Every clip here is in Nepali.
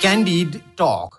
Candid Talk.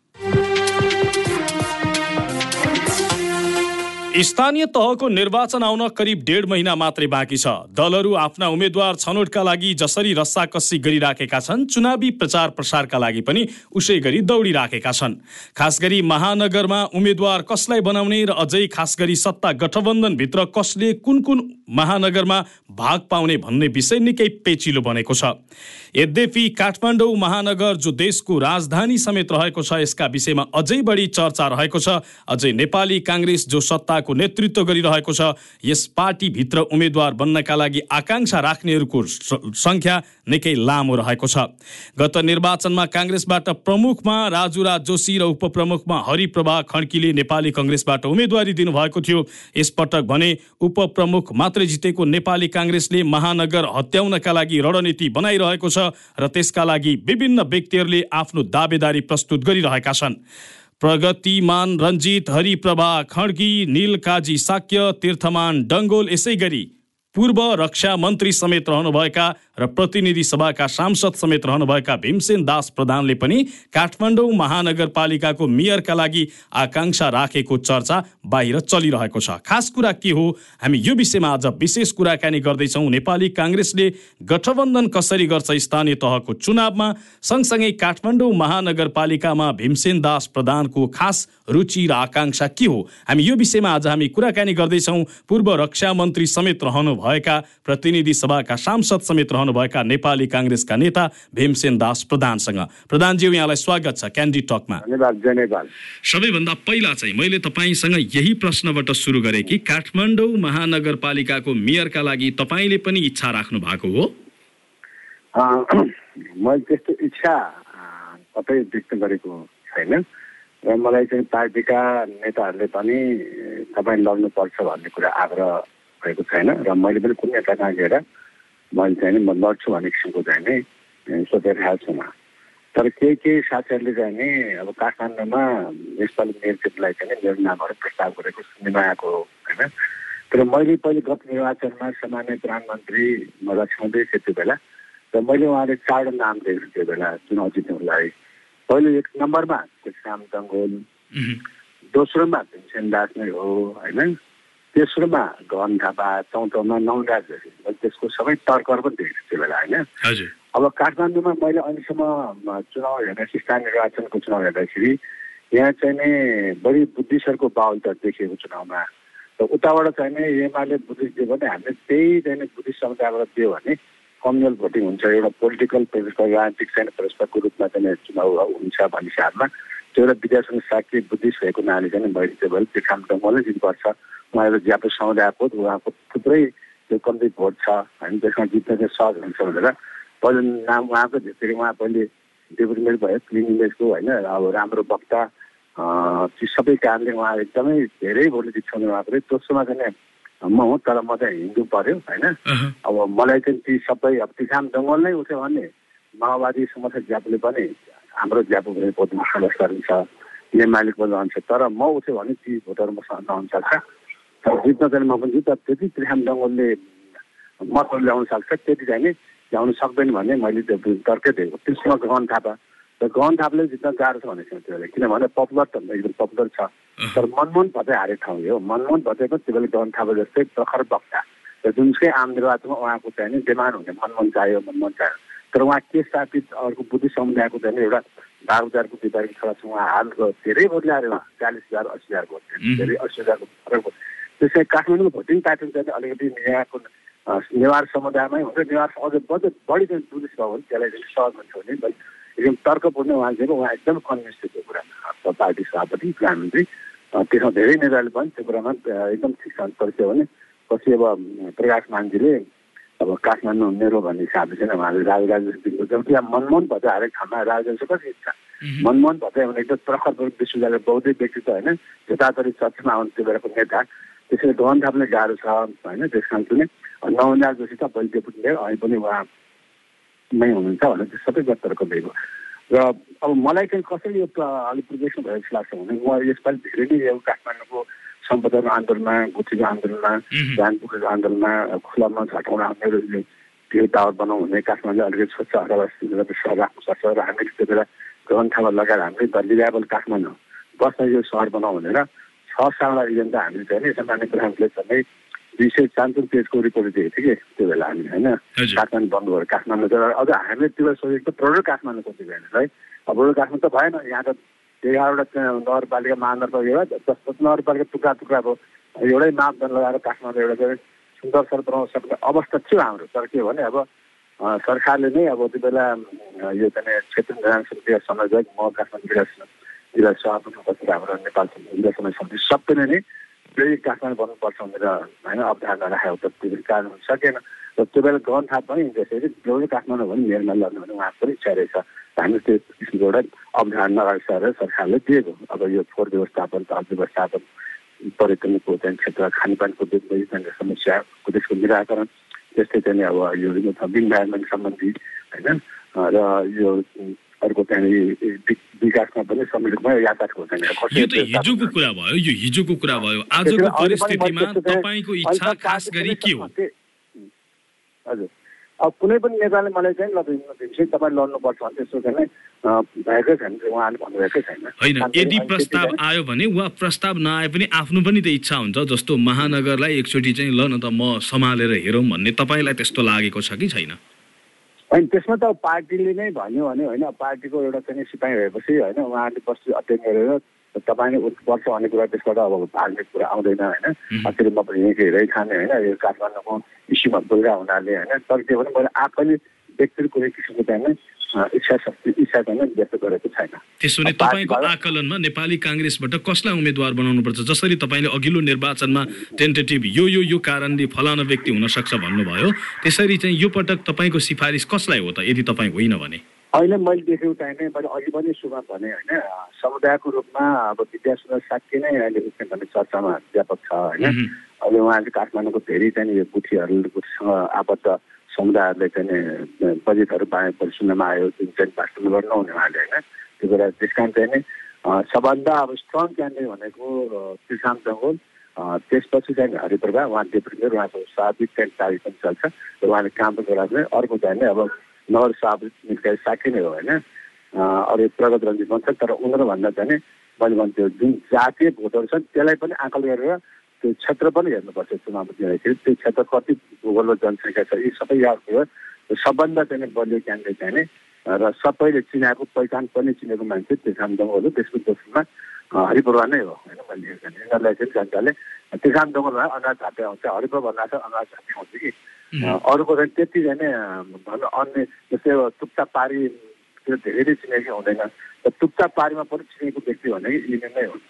स्थानीय तहको निर्वाचन आउन करिब डेढ महिना मात्रै बाँकी छ। दलहरू आफ्ना उम्मेद्वार छनौटका लागि जसरी रस्साकस्सी गरिराखेका छन् चुनावी प्रचार प्रसारका लागि पनि उसै गरी दौडिराखेका छन्। खास गरी महानगरमा उम्मेद्वार कसलाई बनाउने र अझै खास गरी सत्ता गठबन्धनभित्र कसले कुन कुन महानगरमा भाग पाउने भन्ने विषय निकै पेचिलो बनेको छ। यद्यपि काठमाडौँ महानगर जो देशको राजधानी समेत रहेको छ यसका विषयमा अझै बढी चर्चा रहेको छ। अझै नेपाली काङ्ग्रेस जो सत्ताको नेतृत्व गरिरहेको छ। यस पार्टीभित्र उम्मेद्वार बन्नका लागि आकाङ्क्षा राख्नेहरूको सङ्ख्या निकै लामो रहेको छ। गत निर्वाचनमा काङ्ग्रेसबाट प्रमुखमा राजुराज जोशी र उपप्रमुखमा हरिप्रभा खड्कीले नेपाली कङ्ग्रेसबाट उम्मेद्वारी दिनुभएको थियो। यसपटक भने उपप्रमुख मात्रै जितेको नेपाली काङ्ग्रेसले महानगर हत्याउनका लागि रणनीति बनाइरहेको छ र त्यसका लागि विभिन्न व्यक्तिहरूले आफ्नो दावेदारी प्रस्तुत गरिरहेका छन्। प्रगतिमान रञ्जित हरिप्रभा खड्गी निलकाजी साक्य तीर्थमान डङ्गोल यसै गरी पूर्व रक्षा मन्त्री समेत रहनुभएका र प्रतिनिधि सभाका सांसद समेत रहनुभएका भीमसेन दास प्रधानले पनि काठमाडौँ महानगरपालिकाको मेयरका लागि आकाङ्क्षा राखेको चर्चा बाहिर चलिरहेको छ। खास कुरा के हो? हामी यो विषयमा आज विशेष कुराकानी गर्दैछौँ। नेपाली काङ्ग्रेसले गठबन्धन कसरी गर्छ स्थानीय तहको चुनावमा? सँगसँगै काठमाडौँ महानगरपालिकामा भीमसेन दास प्रधानको खास रुचि र आकाङ्क्षा के हो? हामी यो विषयमा आज हामी कुराकानी गर्दैछौँ। पूर्व रक्षा मन्त्री समेत रहनुभएका प्रतिनिधि सभाका सांसद समेत रहनुभएका नेपाली काङ्ग्रेसका नेता भीमसेन दास प्रधानसँग। प्रधानज्यू यहाँलाई स्वागत छ क्यान्डी टकमा। सबैभन्दा पहिला चाहिँ मैले तपाईँसँग यही प्रश्नबाट सुरु गरेँ कि काठमाडौँ महानगरपालिकाको मेयरका लागि तपाईँले पनि इच्छा राख्नु भएको हो? मैले त्यस्तो इच्छा कतै व्यक्त गरेको छैन। र मलाई चाहिँ पार्टीका नेताहरूले पनि तपाईँ लड्नुपर्छ भन्ने कुरा आग्रह भएको छैन। र मैले पनि कुनै नेता कहाँ गएर मैले चाहिँ म लड्छु भन्ने किसिमको चाहिँ नि सोचिरहेको छु तर केही केही साथीहरूले चाहिँ नि अब काठमाडौँमा यसपालि मेयरसिपलाई चाहिँ मेरो नामहरू प्रस्ताव गरेको सुन्नेमा आएको हो होइन? तर मैले पहिले गत निर्वाचनमा सामान्य प्रधानमन्त्री म लक्ष्मणदेव थिएँ त्यो बेला र मैले उहाँले चारवटा नाम दिएको त्यो बेला चुनाव जित्नुलाई। पहिलो एक नम्बरमा श्याम दङ्गोल। दोस्रोमा भीमसेन दास नै हो होइन? तेस्रोमा घन थापा चौथोमा नौराज त्यसको सबै तर्कर पनि देखेको त्यो बेला होइन? अब काठमाडौँमा मैले अहिलेसम्म चुनाव हेर्दाखेरि स्थानीय निर्वाचनको चुनाव हेर्दाखेरि यहाँ चाहिँ नि बढी बुद्धिस्टहरूको बाहुल त देखिएको चुनावमा। र उताबाट चाहिँ नि एमाले बुद्धिस्ट दियो भने हामीले त्यही चाहिँ बुद्धिस्ट समुदायबाट दियो भने कम्युनल भोटिङ हुन्छ। एउटा पोलिटिकल प्रोसेसको राजनीतिक चाहिँ प्रोसेसको रूपमा चाहिँ चुनाव हुन्छ भन्ने हिसाबमा त्यो एउटा विद्यासँग साक्षी बुद्धिस्ट भएको नानीले चाहिँ मैले त्यो भएर त्यो काम त मलाई दिनुपर्छ। उहाँ एउटा ज्यापो समुदायको उहाँको थुप्रै त्यो कम्ती भोट छ होइन त्यसमा जित्न चाहिँ सहज हुन्छ भनेर पहिलो नाम उहाँको फेरि उहाँ पहिले डेपुटी भयो क्लिन इमेजको होइन अब राम्रो वक्ता ती सबै कारणले उहाँ एकदमै धेरै भोटले जित्छाउनु भएको थियो दोस्रोमा चाहिँ म हुँ तर म चाहिँ हिन्दू पऱ्यो होइन? अब मलाई चाहिँ ती सबै अब तिखाम जङ्गल नै उठ्यो भने माओवादी समर्थक ज्यापुले पनि हाम्रो ज्यापु भने भोटमा सदस्य गरिन्छ मालिक पनि रहन्छ तर म उठ्यो भने ती भोटहरू मसँग सक्छ। तर जित्न चाहिँ म पनि जित्छ त्यति त्रिखाम जङ्गलले मतहरू ल्याउन सक्छ त्यति चाहिँ नि ल्याउन सक्दैन भन्ने मैले त्यो तर्कै दिएको त्यसमा गहन थापा र गहन थापाले जित्न गाह्रो छ भनेको त्यो बेला किनभने पपुलर त एकदम पपुलर छ तर मनमोहन भत्तै हारेको ठाउँ हो मनमोहन भत्तै पनि त्यो बेला गहन थापा जस्तै प्रखर वक्ता र जुनसुकै आम निर्वाचनमा उहाँको चाहिँ नि डिमान्ड हुने मनमोहन चाहियो मनमोहन चाहियो तर उहाँ के स्थापित अर्को बुद्धिस्ट समुदायको चाहिँ एउटा बाह्र हजारको विद्यार्थी छोरा छ उहाँ हालको धेरै भोट ल्याएर उहाँ चालिस हजार अस्सी हजार भोट धेरै अस्सी हजारको फरक भोट त्यसै काठमाडौँको भोटिङ प्याटर्न चाहिँ अलिकति यहाँको नेवार समुदायमै हुन्छ। नेवार अझ बझ बढी चाहिँ बुद्धिस्ट भयो भने त्यसलाई चाहिँ सहज हुन्छ भने एकदम तर्कपूर्ण उहाँ चाहिँ उहाँ एकदम कन्भिन्स थियो त्यो कुरामा पार्टी सभापति प्रधानमन्त्री त्यसमा धेरै नेताले पनि त्यो कुरामा एकदम ठिक छ परिचय भने पछि अब प्रकाश मान्छेले अब काठमाडौँ मेरो भन्ने हिसाबले चाहिँ उहाँले राजा राजेशको जबकि मनमोहन भट्टाई हरेक ठाउँमा राजा कसरी इच्छा मनमोहन भट्टाई भने एकदम प्रखर विश्वविद्यालय बौद्धिक व्यक्तित्व होइन। जतातरी चर्चामा आउनु त्यो बेलाको नेता। त्यसरी गहन थाप्ने गाह्रो छ होइन? त्यस कारण चाहिँ नवनाथ जोशी त पहिले डेपुटी मेयर अहिले पनि उहाँ नै हुनुहुन्छ भनेर त्यो सबै व्यक्तहरूको दिएको र अब मलाई चाहिँ कसरी यो अलिक प्रोजेक्सन भएको जस्तो लाग्छ भने म यसपालि धेरै नै यो काठमाडौँको सम्पदाको आन्दोलनमा गुठीको आन्दोलनमा धान पुखरीको आन्दोलनमा खुलामा झटाउन मेरो त्यो टावर बनाउँ भने काठमाडौँ अलिकति स्वच्छ हरावास सहर राख्नुपर्छ र हामीले त्यो बेला गहन ठाउँमा लगाएर हामीले द लिभाएबल काठमाडौँ बस्न यो सहर बनाउँ भनेर छ इभेन त हामीले चाहिँ सामान्य प्रधानले चाहिँ दुई सय चान्चुन पेजको रिपोर्ट दिएको थियो कि त्यो बेला हामी होइन। काठमाडौँ बन्द भयो काठमाडौँ अझ हामीले त्यो बेला सोचेको त प्रोडक्ट काठमाडौँको त्यो बेला है। अब प्रोडक्ट काठमाडौँ त भएन यहाँ त एघारवटा नगरपालिका महानगरपालिका दस दस नगरपालिका टुक्रा टुक्रा भयो एउटै मापदण्ड लगाएर काठमाडौँ एउटा चाहिँ सुन्दर सर बनाउन सक्ने अवस्था थियो हाम्रो तर के भने अब सरकारले नै अब त्यो बेला यो चाहिँ क्षेत्र समितिका संयोजक म काठमाडौँ जिल्ला जिल्ला सभापति हाम्रो नेपाल जिल्ला समय समिति सबैले नै फेरि काठमाडौँ बन्नुपर्छ भनेर होइन अवधारणा राखेको त त्यो कारण सकेन र त्यो बेला गहन थाहा पनि त्यसरी जो काठमाडौँ भने मेरमा लड्नु भने उहाँको पनि इच्छा रहेछ। हामी त्यो किसिमको एउटा अवधारणा अगाडि सरकारले दिएको अब यो फोहोर व्यवस्थापन तहल व्यवस्थापन पर्यटनको चाहिँ क्षेत्र खानपानको चाहिँ समस्याको त्यसको निराकरण त्यस्तै चाहिँ अब यो इन्भाइरोमेन्ट सम्बन्धी होइन? र यो अर्को त्यहाँनिर विकासमा पनि सम्मिलित भयो यातायातको यो त हिजोको कुरा भयो यो हिजोको कुरा भयो। आजको परिस्थितिमा तपाईँको इच्छा खास गरी के हो? हजुर। अब कुनै पनि नेताले मलाई चाहिँ ल तपाईँ लड्नुपर्छ भने त्यस्तो चाहिँ भएकै छैन उहाँले भन्नुभएकै छैन। होइन यदि प्रस्ताव आयो भने वा प्रस्ताव नआए पनि आफ्नो पनि त इच्छा हुन्छ जस्तो महानगरलाई एकचोटि चाहिँ ल न त म सम्हालेर हेरौँ भन्ने तपाईँलाई त्यस्तो लागेको छ कि छैन? होइन त्यसमा त पार्टीले नै भन्यो भने होइन पार्टीको एउटा चाहिँ सिपाही भएपछि होइन उहाँहरूले बस्ती अध्ययन गरेर तपाईँले उठ्नुपर्छ भन्ने कुरा त्यसबाट अब धार्मिक कुरा आउँदैन होइन। अचेल म पनि यहीँ हेरै खाने होइन यो काठमाडौँको इस्युमा बोलिरहेको हुनाले होइन। तर त्यो पनि मैले आफैले व्यक्तिगत कुनै किसिमको चाहिँ इच्छा शक्ति इच्छा चाहिँ व्यक्त गरेको छैन। त्यसो भने तपाईँको आकलनमा नेपाली काङ्ग्रेसबाट कसलाई उम्मेद्वार बनाउनुपर्छ? जसरी तपाईँले अघिल्लो निर्वाचनमा टेन्टेटिभ यो यो यो कारणले फलाना व्यक्ति हुन सक्छ भन्नुभयो त्यसरी चाहिँ यो पटक तपाईँको सिफारिस कसलाई हो त यदि तपाईँ होइन भने? अहिले मैले देखेको चाहिने मैले अघि पनि सुरुमा भने होइन समुदायको रूपमा अब विद्यासुन्दर साक्य नै अहिले भन्ने चर्चामा व्यापक छ होइन। अहिले उहाँले काठमाडौँको धेरै चाहिँ यो गुठीहरू गुठीसँग आबद्ध समुदायहरूले चाहिँ बजेटहरू पाएपछि सुन्नमा आयो जुन चाहिँ वास्तवमा गर्नु नहुने उहाँले होइन। त्यो कुरा त्यस कारण चाहिँ नै सबभन्दा अब स्ट्रङ क्यान्डिडेट भनेको किसान जङ्गल त्यसपछि चाहिँ हरिप्रभा उहाँ डेपुटी उहाँको स्वाभाविक चाहिँ तारिक पनि चल्छ र उहाँले काम पनि गराएको अर्को चाहिँ अब नगर सभापति निकाय साक्षी नै हो होइन। अरू प्रगत रञ्जित बन्छ तर उनीहरूभन्दा चाहिँ मैले भन्छु जुन जातीय भोटहरू छन् त्यसलाई पनि आकल गरेर त्यो क्षेत्र पनि हेर्नुपर्छ चुनाव दिँदाखेरि त्यो क्षेत्र कति भूगोलको जनसङ्ख्या छ यी सबै याद भयो। सबभन्दा चाहिँ बलियो क्यान्डिडेट चाहिँ र सबैले चिनाएको पहिचान पनि चिनेको मान्छे तेसाम दङ्गल हो। त्यसको दोस्रोमा हरिप्रभा नै हो। होइन मैले यिनीहरूलाई चाहिँ जनताले तेसाम दङ्गलमा अनाज झापे आउँछ। हरिप्रभा भन्दा चाहिँ अनाज झापे आउँछ कि। अरूको चाहिँ त्यति नै भन्नु अन्य जस्तै टुक्ता पारी धेरै चिनेको हुँदैन। र टुक्ता पारीमा पनि चिनेको व्यक्ति भने यिनी नै हुन्।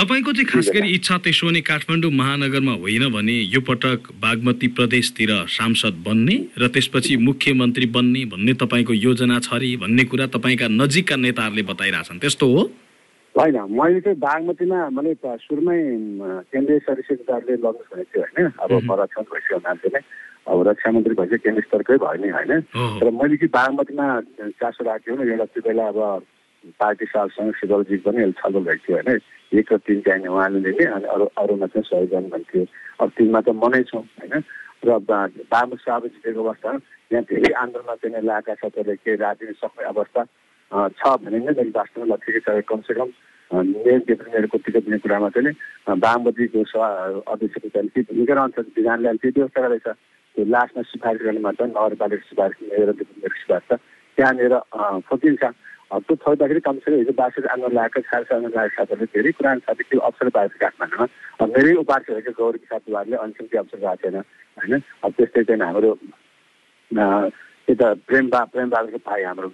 तपाईँको चाहिँ खास गरी इच्छा त्यसो भने काठमाडौँ महानगरमा होइन भने यो पटक बागमती प्रदेशतिर सांसद बन्ने र त्यसपछि मुख्यमन्त्री बन्ने भन्ने तपाईँको योजना छ अरे भन्ने कुरा तपाईँका नजिकका नेताहरूले बताइरहेछन्। त्यस्तो हो? होइन मैले चाहिँ बागमतीमा मैले सुरुमै केन्द्रीय सदस्यताहरूले लग्नुहोस् भनेको थियो होइन। अब संरक्षण भइसक्यो मान्छे नै अब रक्षा मन्त्री भइसक्यो केन्द्र स्तरकै भयो नि होइन। तर मैले चाहिँ बागमतीमा चासो राखेको थिएँ एउटा त्यो बेला अब पार्टी साहबसँग शिवलजी पनि छलफल भएको थियो होइन। एक र तिन चाहिने उहाँले लिने अनि अरू अरूमा चाहिँ सहयोग गर्नु भन्थ्यो। अब तिनमा त मनै छौँ होइन? र बाबु साहब जितेको अवस्था यहाँ धेरै आन्दोलनमा चाहिँ लगाएका छ त्यसले केही राजनीति सक्ने अवस्था छ भने नै मैले वास्तवमा ठिकै छ कमसेकम मेयर डेपुटीको टिकट दिने कुरामा चाहिँ वामपन्थीको सभा अध्यक्षको चाहिँ के भूमिका रहन्छ विधानले त्यो व्यवस्था गरेछ त्यो लास्टमा सिफारिस गर्ने मात्र नगरपालिका सिफारिस मेयर सिफारिस छ। त्यहाँनिर खोजिन्छ त्यो थोर्दाखेरि कमसेकम हिजो बासित आन्दोलन लागेको साथै आन्दोलन लागेको साथीहरूले धेरै कुरा साथै त्यो अवसर पाएको काठमाडौँमा मेरै उपाध्यक्ष भएको गौरी बुहारले अन्तिम त्यो अवसर पाएको थिएन होइन? अब त्यस्तै चाहिँ हाम्रो यता प्रेम बा प्रेम बाबाको भाइ हाम्रो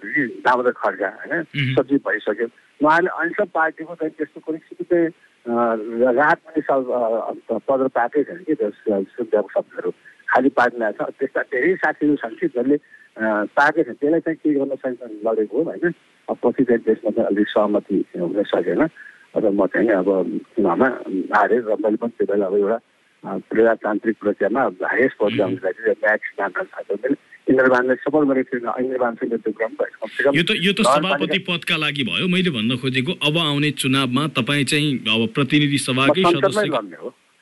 दामोदर खड्का होइन? सचिव भइसक्यो। उहाँले अहिलेसम्म पार्टीको चाहिँ त्यस्तो कुनै चाहिँ राहत पनि पद पाएकै छैन कि सुविधाको शब्दहरू। खालि पार्टी ल्याएको छ त्यस्ता धेरै साथीहरू छन् कि जसले पाएकै छ त्यसलाई चाहिँ के गर्न सकिन्छ लडेको हो होइन? पछि चाहिँ त्यसमा चाहिँ अलिक सहमति हुन सकेन। र म चाहिँ अब चुनावमा हारेँ र मैले पनि त्यो बेला अब एउटा प्रजातान्त्रिक प्रक्रियामा हाइएस्ट पद ल्याउनुलाई चाहिँ म्याक्स जान्न चाहन्छु इन्द्रबानलाई सपोर्ट गरेको थिएन। इन्द्रबानसँग त्यो क्रम यो त यो त सभापति पदका लागि भयो मैले भन्न खोजेको। अब आउने चुनावमा तपाईँ चाहिँ अब प्रतिनिधि सभाकै सदस्य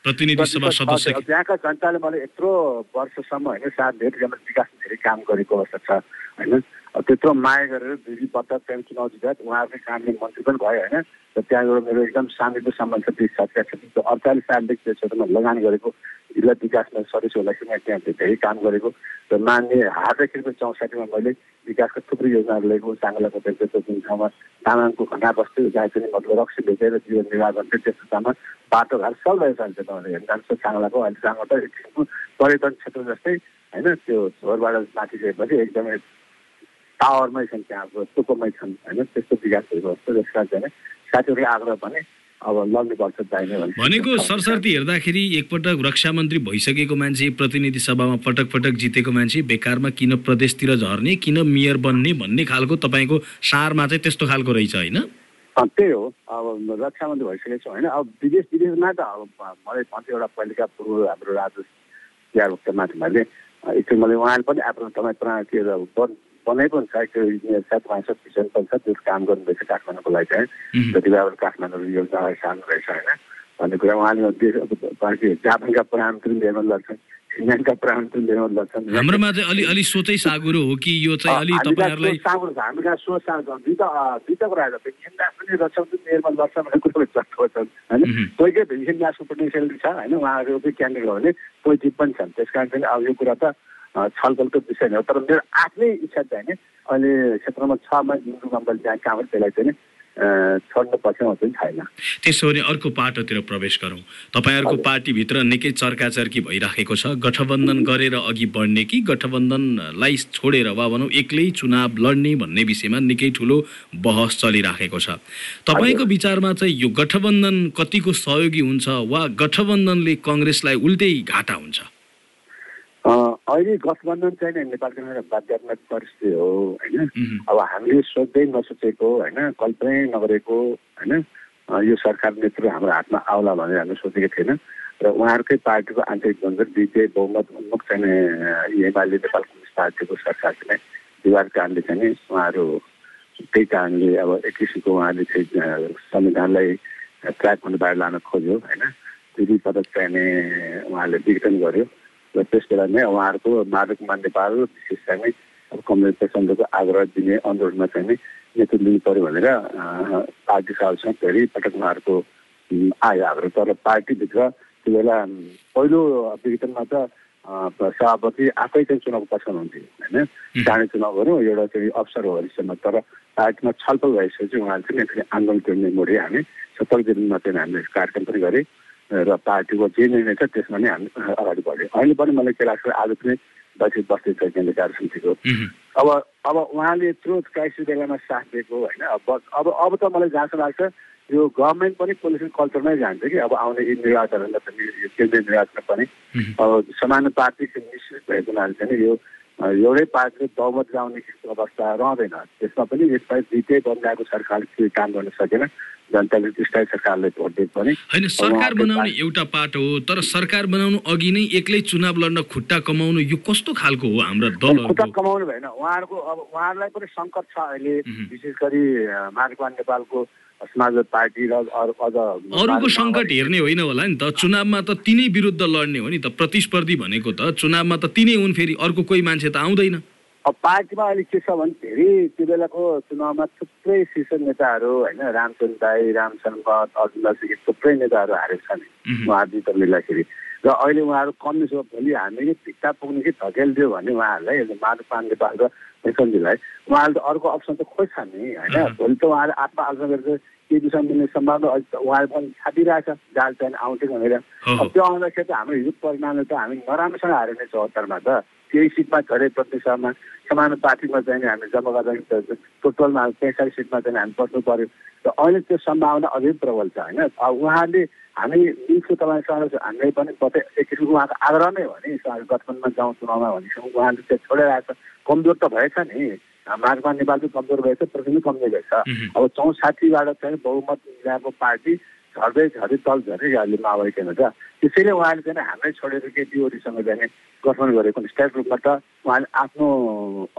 प्रतिनिधि सभा सदस्य त्यहाँका जनताले मलाई यत्रो वर्षसम्म होइन साथ धेरै विकास धेरै काम गरेको अवस्था छ होइन? त्यत्रो माया गरेर दुई पटक त्यहाँ चुनाव जितायत उहाँहरूकै कामले मन्त्री पनि भयो होइन। र त्यहाँबाट मेरो एकदम शान्तिको सम्बन्ध छ त्यस साथका त्यो अडचालिस सालदेखि त्यो क्षेत्रमा लगानी गरेको जिल्ला विकासमा सदस्य हुँदाखेरि मैले त्यहाँ धेरै काम गरेको? र मान्य हार्दैखेरिको चौसठीमा मैले विकासका थुप्रै योजनाहरू लिएको साङ्गलाको त्यस्तो जुन ठाउँमा तामाङको घना बस्थ्यो जहाँ चाहिँ मतलब रक्सी बेचेर जीवन निर्वाह गर्थ्यो त्यस्तो ठाउँमा बाटोघाट सब अहिले तपाईँले जान्छ साङ्गलाको अहिले साङ्गला त एकछिनको पर्यटन क्षेत्र जस्तै होइन त्यो झोरबाट माथि गएपछि एकदमै टावरमै छन् त्यहाँ टुप्पोमै छन् होइन? त्यस्तो विकास भएको जस्तो त्यस कारण चाहिँ साथीहरूले आग्रह भने अब चाहिने भनेको सरसर्ती हेर्दाखेरि एकपटक रक्षा मन्त्री भइसकेको मान्छे प्रतिनिधि सभामा पटक पटक जितेको मान्छे बेकारमा किन प्रदेशतिर झर्ने किन मेयर बन्ने भन्ने खालको तपाईँको सारमा चाहिँ त्यस्तो खालको रहेछ होइन? त्यही हो। अब रक्षा मन्त्री भइसकेको छ होइन? अब विदेश विदेशमा त अब मलाई भन्थ्यो एउटा पहिलेका पूर्व हाम्रो राजु तिहार माथि मैले उहाँले पनि आफ्नो तपाईँ के बनाइ पनि छ त्यो इन्जिनियर छ भिजन पनि छ त्यो काम गर्नुहुँदैछ काठमाडौँको लागि चाहिँ जति बेला काठमाडौँ योजना सार्नु रहेछ होइन। भन्ने कुरा उहाँले देश जापानका प्रधानमन्त्री लिएर लड्छन् फिनल्यान्डका प्रधानमन्त्री लिएर लड्छन् हाम्रोमा चाहिँ अलि अलि सोचै सागुरो हो कि यो चाहिँ अलि तपाईँहरूलाई सागुरो छ हाम्रो कहाँ सोच सागुरो दुईवटा दुईवटा कुरा आएको फिनल्यान्ड पनि रक्षामन्त्री मेयरमा लड्छ भन्ने कुरो चर्चा छन् होइन? कोही कोही फिनल्यान्डको पोटेन्सियल छ होइन? उहाँहरूको क्यान्डिडेट हो भने कोही जित पनि छन्। त्यस कारण चाहिँ अब यो कुरा त छलफलको विषय नै हो। तर मेरो आफ्नै इच्छा चाहिँ नि अहिले क्षेत्रमा छ जुन कम्पनी त्यहाँ काम त्यसलाई चाहिँ छोड्नु चाहिँ छैन। त्यसो भने अर्को पाटोतिर प्रवेश गरौँ। तपाईँहरूको पार्टीभित्र निकै चर्काचर्की भइराखेको छ। गठबन्धन गरेर अघि बढ्ने कि गठबन्धनलाई छोडेर वा भनौँ एक्लै चुनाव लड्ने भन्ने विषयमा निकै ठुलो बहस चलिराखेको छ। तपाईँको विचारमा चाहिँ यो गठबन्धन कतिको सहयोगी हुन्छ वा गठबन्धनले कङ्ग्रेसलाई उल्टै घाटा हुन्छ? अहिले गठबन्धन चाहिँ नेपालको एउटा बाध्यात्मक परिस्थिति हो होइन? अब हामीले सोच्दै नसोचेको होइन? कल्पनै नगरेको होइन? यो सरकार नेतृत्व हाम्रो हातमा आउला भनेर हामीले सोचेको थिएन। र उहाँहरूकै पार्टीको आन्तरिक द्वन्द्व विजय बहुमत उन्मुख चाहिँ एमाले नेपाल कम्युनिस्ट पार्टीको सरकार चाहिँ विवाद कारणले चाहिँ उहाँहरू त्यही कारणले अब एक किसिमको उहाँले चाहिँ संविधानलाई ट्र्याकबाट बाहिर लान खोज्यो होइन? दुई पदक चाहिने उहाँले विघटन गर्यो। र त्यस बेला नै उहाँहरूको माधवकुमार नेपाल विशेष चाहिँ अब कम्युनिस्ट प्रचण्डको आग्रह दिने अनुरोधमा चाहिँ नेतृत्व लिनु पऱ्यो भनेर पार्टी सालसँग धेरै पटक उहाँहरूको आयो आग्रह। तर पार्टीभित्र त्यो बेला पहिलो विघटनमा त सभापति आफै चाहिँ चुनाव पछाउनुहुन्थ्यो होइन? चाँडै चुनाव गरौँ एउटा चाहिँ अवसर हो भविष्यमा तर पार्टीमा छलफल भइसकेपछि उहाँले चाहिँ आन्दोलन गर्ने मोडे हामी सत्तर दिनमा चाहिँ हामीले कार्यक्रम पनि गरेँ। र पार्टीको जे निर्णय छ त्यसमा नै हामी अगाडि बढ्यो। अहिले पनि मलाई के लाग्छ आज पनि बसित बस्दैछ केन्द्र कार्यसमितिको। अब अब उहाँले यत्रो क्राइसिस बेलामा साथ दिएको होइन। अब अब अब त मलाई जहाँसम्म लाग्छ यो गभर्मेन्ट पनि पोलिटिकल कल्चरमै जान्छ कि। अब आउने निर्वाचनहरूमा पनि यो केन्द्रीय निर्वाचनमा पनि। अब समानुपातिक मिश्रित भएको हुनाले चाहिँ यो एउटै पार्टीले बहुमत गाउने अवस्था रहँदैन। त्यसमा पनि यसपालि दुइटै बनिरहेको सरकारले केही काम गर्न सकेन। जनताले स्थायी सरकारले भोट दिए पनि होइन सरकार बनाउने एउटा पाटो हो तर सरकार बनाउनु अघि नै एक्लै चुनाव लड्न खुट्टा कमाउनु यो कस्तो खालको हो हाम्रो दल खुट्टा कमाउनु भएन। उहाँहरूको अब उहाँहरूलाई पनि सङ्कट छ अहिले विशेष गरी मार्कवान नेपालको समाजवादी पार्टी र अझ अरूको सङ्कट हेर्ने होइन होला नि त। चुनावमा त तिनै विरुद्ध लड्ने हो नि त। प्रतिस्पर्धी भनेको त। चुनावमा त तिनै हुन् फेरि। अर्को कोही मान्छे त आउँदैन। अब पार्टीमा अहिले के छ भने धेरै त्यो बेलाको चुनावमा थुप्रै शीर्ष नेताहरू होइन रामचन्द्र दाई रामचन्द्र भट्ट अर्जुन सिके थुप्रै नेताहरू हारेको छ नि उहाँहरू मिल्दाखेरि। र अहिले उहाँहरू कम्युनिस्ट हो भोलि हामीले भित्ता पुग्ने कि धकेलिदियो भने उहाँहरूलाई माधव पाण्डे नेपाल र नेसनजीलाई उहाँहरूले त अर्को अप्सन त खोज्छ नि होइन? भोलि त उहाँले आत्मआलोचना गरेर के विषय मिल्ने सम्भावना उहाँले पनि छापिरहेछ जाल चाहिँ आउँथ्यो भनेर। अब त्यो आउँदाखेरि त हाम्रो हिजो परिणामले त हामी नराम्रोसँग हारेको चौहत्तरमा त। केही सिटमा झरे प्रतिशतमा समानुपातिकमा चाहिँ हामी जम्मा गर्दा टोटलमा पैँसठी सिटमा चाहिँ हामी बस्नु पऱ्यो र अहिले त्यो सम्भावना अझै प्रबल छ होइन? अब उहाँले हामी दिन्छु तपाईँसँग हामीले पनि कतै एक किसिमको उहाँको आग्रह नै हो नि। गठबन्धनमा जाउँ चुनावमा भनेपछि उहाँले त्यो छोडिरहेको छ। कमजोर त भएछ नि। मार्गमा नेपाल चाहिँ कमजोर भएछ प्रचण्ड कमजोर भएछ। अब चौसाठीबाट चाहिँ बहुमत मिलाएको पार्टी झर्दै झर्दै तल झर्दै अहिले माओवादी केन्द्र छ त्यसैले उहाँले चाहिँ हाम्रै छोडेर केटिओडीसँग चाहिँ गठन गरेको स्टेट रूपमा त उहाँले आफ्नो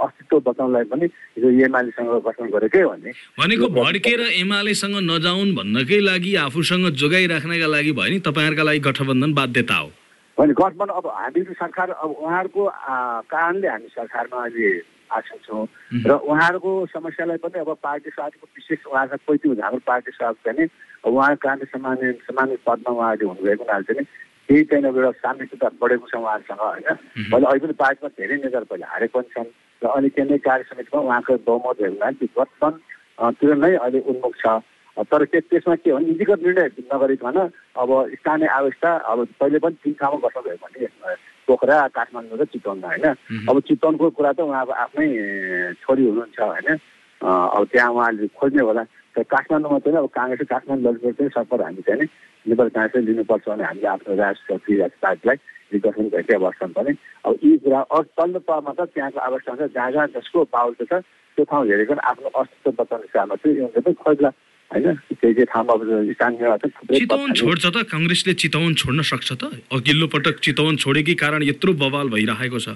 अस्तित्व बचाउनलाई पनि हिजो एमालेसँग गठन गरेकै भन्ने भनेको भड्केर एमालेसँग नजाउन् भन्नकै लागि आफूसँग जोगाइराख्नका लागि भयो नि तपाईँहरूका लागि गठबन्धन बाध्यता हो। भने गठबन्धन अब हामीहरू सरकार अब उहाँहरूको कारणले हामी सरकारमा अहिले आएको छौँ। र उहाँहरूको समस्यालाई पनि अब पार्टी सभाको विशेष उहाँका कोही हाम्रो पार्टी सभाको चाहिँ उहाँको कारणले सामान्य सामान्य पदमा उहाँहरूले हुनुभएको हुनाले चाहिँ केही चाहिँ एउटा सामिप्यता बढेको छ उहाँहरूसँग होइन? अहिले अहिले पनि पार्टीमा धेरै नेताहरू पहिले हारेको पनि छन् र अहिले केन्द्रीय कार्य समितिमा उहाँको बहुमत भएको हुनाले त्यो गठबन्धन त्यो नै अहिले उन्मुख छ। तर त्यसमा के हो? नीतिगत निर्णय नगरिकन अब स्थानीय अवस्था अब पहिले पनि तिन ठाउँमा गठन भयो भने पोखरा काठमाडौँ र चितवनमा होइन? अब चितवनको कुरा त उहाँको आफ्नै छोरी हुनुहुन्छ होइन? अब त्यहाँ उहाँले खोज्ने होला। तर काठमाडौँमा चाहिँ अब काङ्ग्रेस काठमाडौँ ललितपुर चाहिँ सफर हामी चाहिँ नि नेपाल काङ्ग्रेसले लिनुपर्छ भने हामीले आफ्नो राष्ट्र पार्टीलाई गठन गरेकै अवस्थामा पनि अब यी कुरा अरू तल्लो तहमा त त्यहाँको अवस्था छ जहाँ जहाँ जसको पावल छ त्यो ठाउँ हेरेको आफ्नो अस्तित्व बचाउने हिसाबमा चाहिँ यो पनि खोज्ला होइन? केही केही ठाउँमा अब स्थानीय चितवन छोड्छ त काङ्ग्रेसले चितवन छोड्न सक्छ त? अघिल्लो पटक चितवन छोडेकै कारण यत्रो बवाल भइरहेको छ।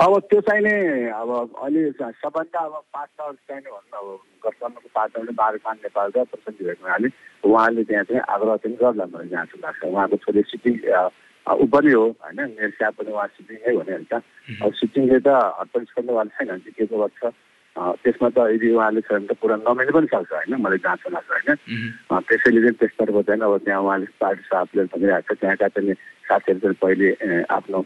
अब त्यो चाहिने अब अहिले सबभन्दा अब पाँच दल चाहिने भन्नु अब गठबन्धनको पाँच दलले बाह्र नेपाल र प्रसन्न भएको हुनाले उहाँले त्यहाँ चाहिँ आग्रह चाहिँ गर्ला मलाई जहाँसम्म लाग्छ। उहाँको छोरी सिटिङ ऊ पनि हो होइन? मेरो पनि उहाँ सिटिङ भनिहाल्छ अब सिटिङले त हटपट छोड्नेवाला छैन जितेको गर्छ? त्यसमा त यदि उहाँले छ भने त पुरा नमिल्नु पनि सक्छ होइन? मलाई जहाँसम्म लाग्छ होइन? त्यसैले चाहिँ त्यसतर्फ चाहिँ अब त्यहाँ उहाँले पार्टी साथीले भनिरहेको छ त्यहाँका चाहिँ साथीहरू चाहिँ पहिले आफ्नो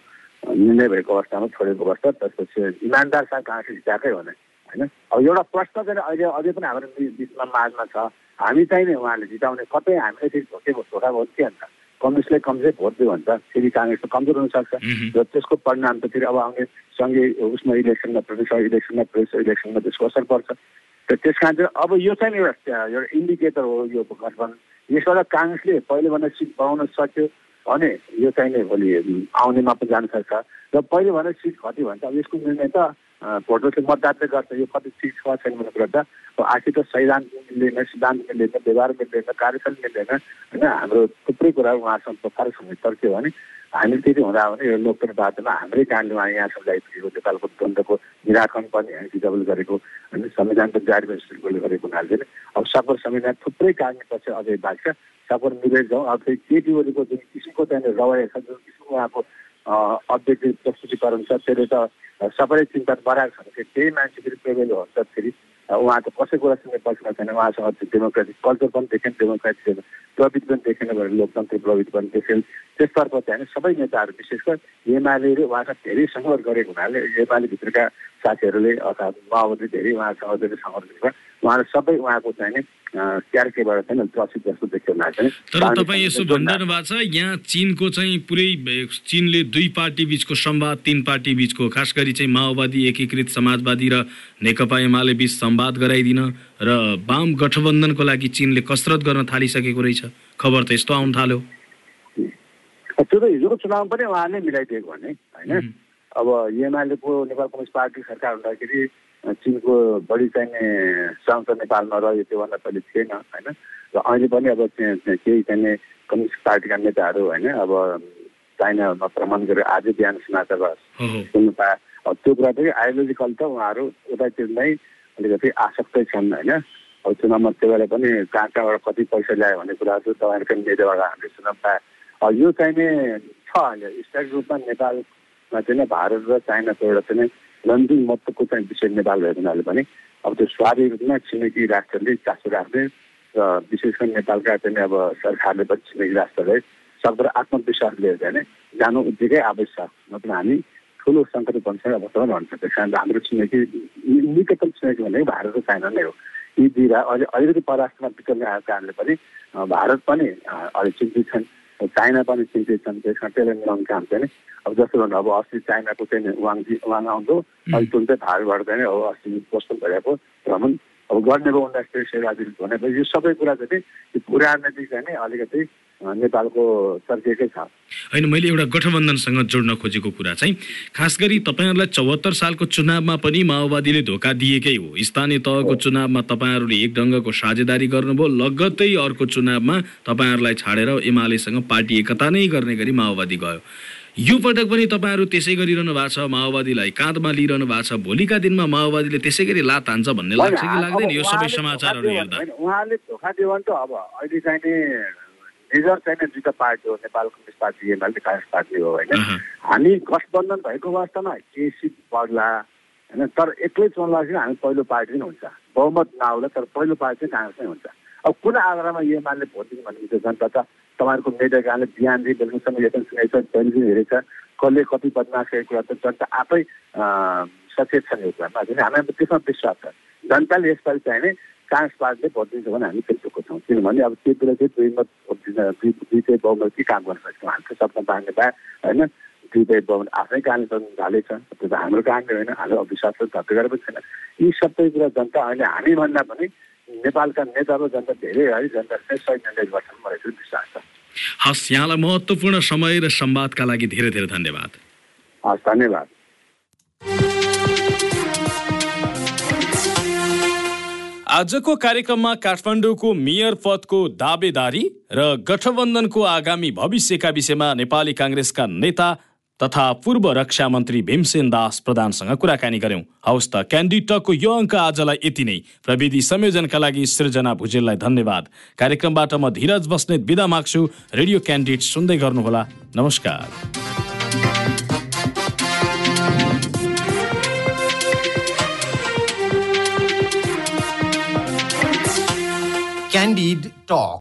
निर्णय भएको अवस्थामा छोडेको अवस्था त्यसपछि इमान्दारसँग कहाँ जिताएकै हो होइन? अब एउटा प्रश्न चाहिँ अहिले अझै पनि हाम्रो बिचमा माझमा छ। हामी चाहिँ नै उहाँले जिताउने कतै हामीले फेरि भोटे धोका भयो के अन्त कम्युनिस्टलाई कमजोर भोट दियो भने त फेरि काङ्ग्रेस त कमजोर हुनसक्छ। र त्यसको परिणाम त फेरि अब आउने सँगै उसमा इलेक्सनमा प्रदेश इलेक्सनमा प्रदेश इलेक्सनमा त्यसको असर पर्छ। र त्यस कारण चाहिँ अब यो चाहिँ एउटा एउटा इन्डिकेटर हो यो गठबन्धन। यसबाट काङ्ग्रेसले पहिलेभन्दा सिट पाउन सक्यो। भने यो चाहिँ नै भोलि आउनेमा पनि जान सक्छ। र पहिले भने सिट घट्यो भने त अब यसको निर्णय त भोटरले मतदाताले गर्छ। यो कति सिट छ छैन भन्ने कुरा त आखिर त संविधान मिल्दैन सिद्धान्त मिल्दैन व्यवहार मिल्दैन कार्यशैली मिल्दैन होइन? हाम्रो थुप्रै कुरा उहाँसँग कार्यसँग तर के भने हामी त्यति हुँदा भने यो लोकतन्त्र बाटोमा हाम्रै कारणले उहाँ यहाँसम्म ल्याइपुगेको नेपालको द्वन्द्वको निराकरण पनि एनसिडब्ल्यू गरेको होइन संविधानको जारी एनसिडब्ल्यूले गरेको हुनाले अब सफल संविधान थुप्रै कारणपछि अझै बाँच्छ। सफल मिलेर जाउँ। अब फेरि केटिओलीको जुन किसिमको त्यहाँनिर रवाया छ जुन किसिमको उहाँको अध्यक्ष प्रस्तुतिकरण छ त्यसले त सबैले चिन्ता बढाएको छ। भने त्यही मान्छे फेरि प्रेमेल हुन्छ। फेरि उहाँ त कसै कुरा सुन्ने पक्षमा छैन। उहाँसँग डेमोक्रेटिक कल्चर पनि देखेन डेमोक्रेटिक प्रविधि पनि देखेन भने लोकतन्त्र प्रविधि पनि देखेन। त्यसतर्फ चाहिँ सबै नेताहरू विशेष गरी एमाले उहाँका धेरै सङ्घर्ष गरेको हुनाले एमालेभित्रका साथीहरूले अर्थात् माओवादी धेरै उहाँसँग धेरै सङ्घर्ष गरेको उहाँले सबै उहाँको चाहिँ क्यारेक्टरबाट चाहिँ प्रसिद्ध जस्तो देखियो तर तपाईँ यसो भनिरहनु भएको छ यहाँ चिनको चाहिँ पुरै चिनले दुई पार्टी बिचको संवाद तिन पार्टी बिचको खास गरी चाहिँ माओवादी एकीकृत समाजवादी र नेकपा एमाले बिच संवाद गराइदिन र वाम गठबन्धनको लागि चिनले कसरत गर्न थालिसकेको रहेछ। खबर त यस्तो आउनु थाल्यो। त्यो त हिजोको चुनाव पनि उहाँले मिलाइदिएको भने होइन? अब एमालेको नेपाल कम्युनिस्ट पार्टी सरकार हुँदाखेरि चिनको बढी चाहिने संसद नेपालमा रह्यो त्योभन्दा पहिले थिएन होइन? र अहिले पनि अब केही चाहिने कम्युनिस्ट पार्टीका नेताहरू होइन? अब चाइनामा भ्रमण गरेर आजै बिहान समाचार सुन्नु पाए अब त्यो कुरा चाहिँ आइडियोलोजिकल त उहाँहरू उतातिर नै अलिकति आसक्तै छन् होइन? अब चुनावमा त्यो बेला पनि कहाँ कहाँबाट कति पैसा ल्यायो भन्ने कुराहरू तपाईँहरूको मिडियाबाट हामीले सुन्न पाए यो चाहिने छ अहिले। स्थायी रूपमा नेपालमा चाहिँ भारत र चाइनाको एउटा चाहिँ लन्डिङ महत्त्वको चाहिँ विषय नेपाल भएको हुनाले पनि अब त्यो स्वाभाविक रूपमा छिमेकी राष्ट्रले चासो राख्ने र विशेष गरी नेपालका चाहिँ अब सरकारले पनि छिमेकी राष्ट्रलाई सक्दो आत्मविश्वास लिएर चाहिँ जानु उत्तिकै आवश्यक मतलब हामी ठुलो सङ्कट बन्छ अवस्थामा भन्छ त्यस कारण हाम्रो छिमेकी निकटतम छिमेकी भनेको भारत र चाइना नै हो। यी दुईवटा अहिले अलिकति परराष्ट्रमा विचल्ने आएको कारणले पनि भारत पनि अहिले चिन्तित छन्। चाइना पनि चिन्तित छन् त्यसमा मिलाउने काम चाहिँ नि। अब जस्तो भन्नु अब अस्ति चाइनाको चाहिँ वाङजी वाङ आउँदो अहिले तुन चाहिँ भाडबाट चाहिँ अब अस्ति पोस्टल भइरहेको भ्रमण। अब गर्ने भयो उन्नाइस सेवा दिनु भनेपछि यो सबै कुरा चाहिँ नि यो चाहिँ नि अलिकति नेपालको चर्किएकै छ। होइन मैले एउटा गठबन्धनसँग जोड्न खोजेको कुरा चाहिँ खास गरी तपाईँहरूलाई चौहत्तर सालको चुनावमा पनि माओवादीले धोका दिएकै हो। स्थानीय तहको चुनावमा तपाईँहरूले एक ढङ्गको साझेदारी गर्नुभयो लगत्तै अर्को चुनावमा तपाईँहरूलाई छाडेर एमालेसँग पार्टी एकता नै गर्ने गरी माओवादी गयो। यो पटक पनि तपाईँहरू त्यसै गरिरहनु भएको छ माओवादीलाई काँधमा लिइरहनु भएको छ। भोलिका दिनमा माओवादीले त्यसै गरी लात हान्छ भन्ने लाग्छ कि लाग्दैन? यो सबै समाचारहरू हेर्दा। उहाँले धोका दियो भने त अब अहिले चाहिँ मेजर चाहिँ दुईवटा पार्टी हो Nepal communist party UML Congress party हो होइन? हामी गठबन्धन भएको अवस्थामा केसी बढ्ला होइन? तर एक्लै चल्दाखेरि हामी पहिलो पार्टी नै हुन्छ। बहुमत नआउला तर पहिलो पार्टी चाहिँ काङ्ग्रेस नै हुन्छ। अब कुन आधारमा एमाले भोट दिनु भनेको जनता त तपाईँहरूको मेडियाले बिहानदेखि बेलुकासम्म हेर्न सुनेको छ टेलिभिजन हेरेको छ कसले कति बदमास गरेको कुरा त जनता आफै सचेत छ यो कुरामा। हामी त्यसमा विश्वास छ। जनताले यसपालि चाहिने काङ्ग्रेस पार्टीले भोट दिन्छ भने हामी त्यस्तो छौँ। किनभने अब त्यो बेला चाहिँ दुई मत दुई दुई चाहिँ बहुमत के काम गर्न सक्छौँ हामी त सपना बाँड्ने भए होइन? दुई चाहिँ बहुमत आफ्नै कारणले त हालेछ त्यो त हाम्रो कारणले होइन। हाम्रो अविश्वास धक्का गरेको छैन। यी सबै कुरा जनता अहिले हामी भन्दा पनि नेपालका नेता र जनता धेरै है जनता सही निर्णय गर्छन् मलाई चाहिँ विश्वास छ। हस् यहाँलाई महत्त्वपूर्ण समय र संवादका लागि धेरै धेरै धन्यवाद। हस् धन्यवाद। आजको कार्यक्रममा काठमाडौँको मेयर पदको दावेदारी र गठबन्धनको आगामी भविष्यका विषयमा नेपाली काङ्ग्रेसका नेता तथा पूर्व रक्षा मन्त्री भीमसेन दास प्रधानसँग कुराकानी गर्यौं हवस् त क्यान्डिटको यो अङ्क आजलाई यति नै। प्रविधि संयोजनका लागि सृजना भुजेललाई धन्यवाद। कार्यक्रमबाट म धीरज बस्नेत विदा माग्छु। रेडियो क्यान्डिडेट सुन्दै गर्नुहोला। नमस्कार। Candid Talk.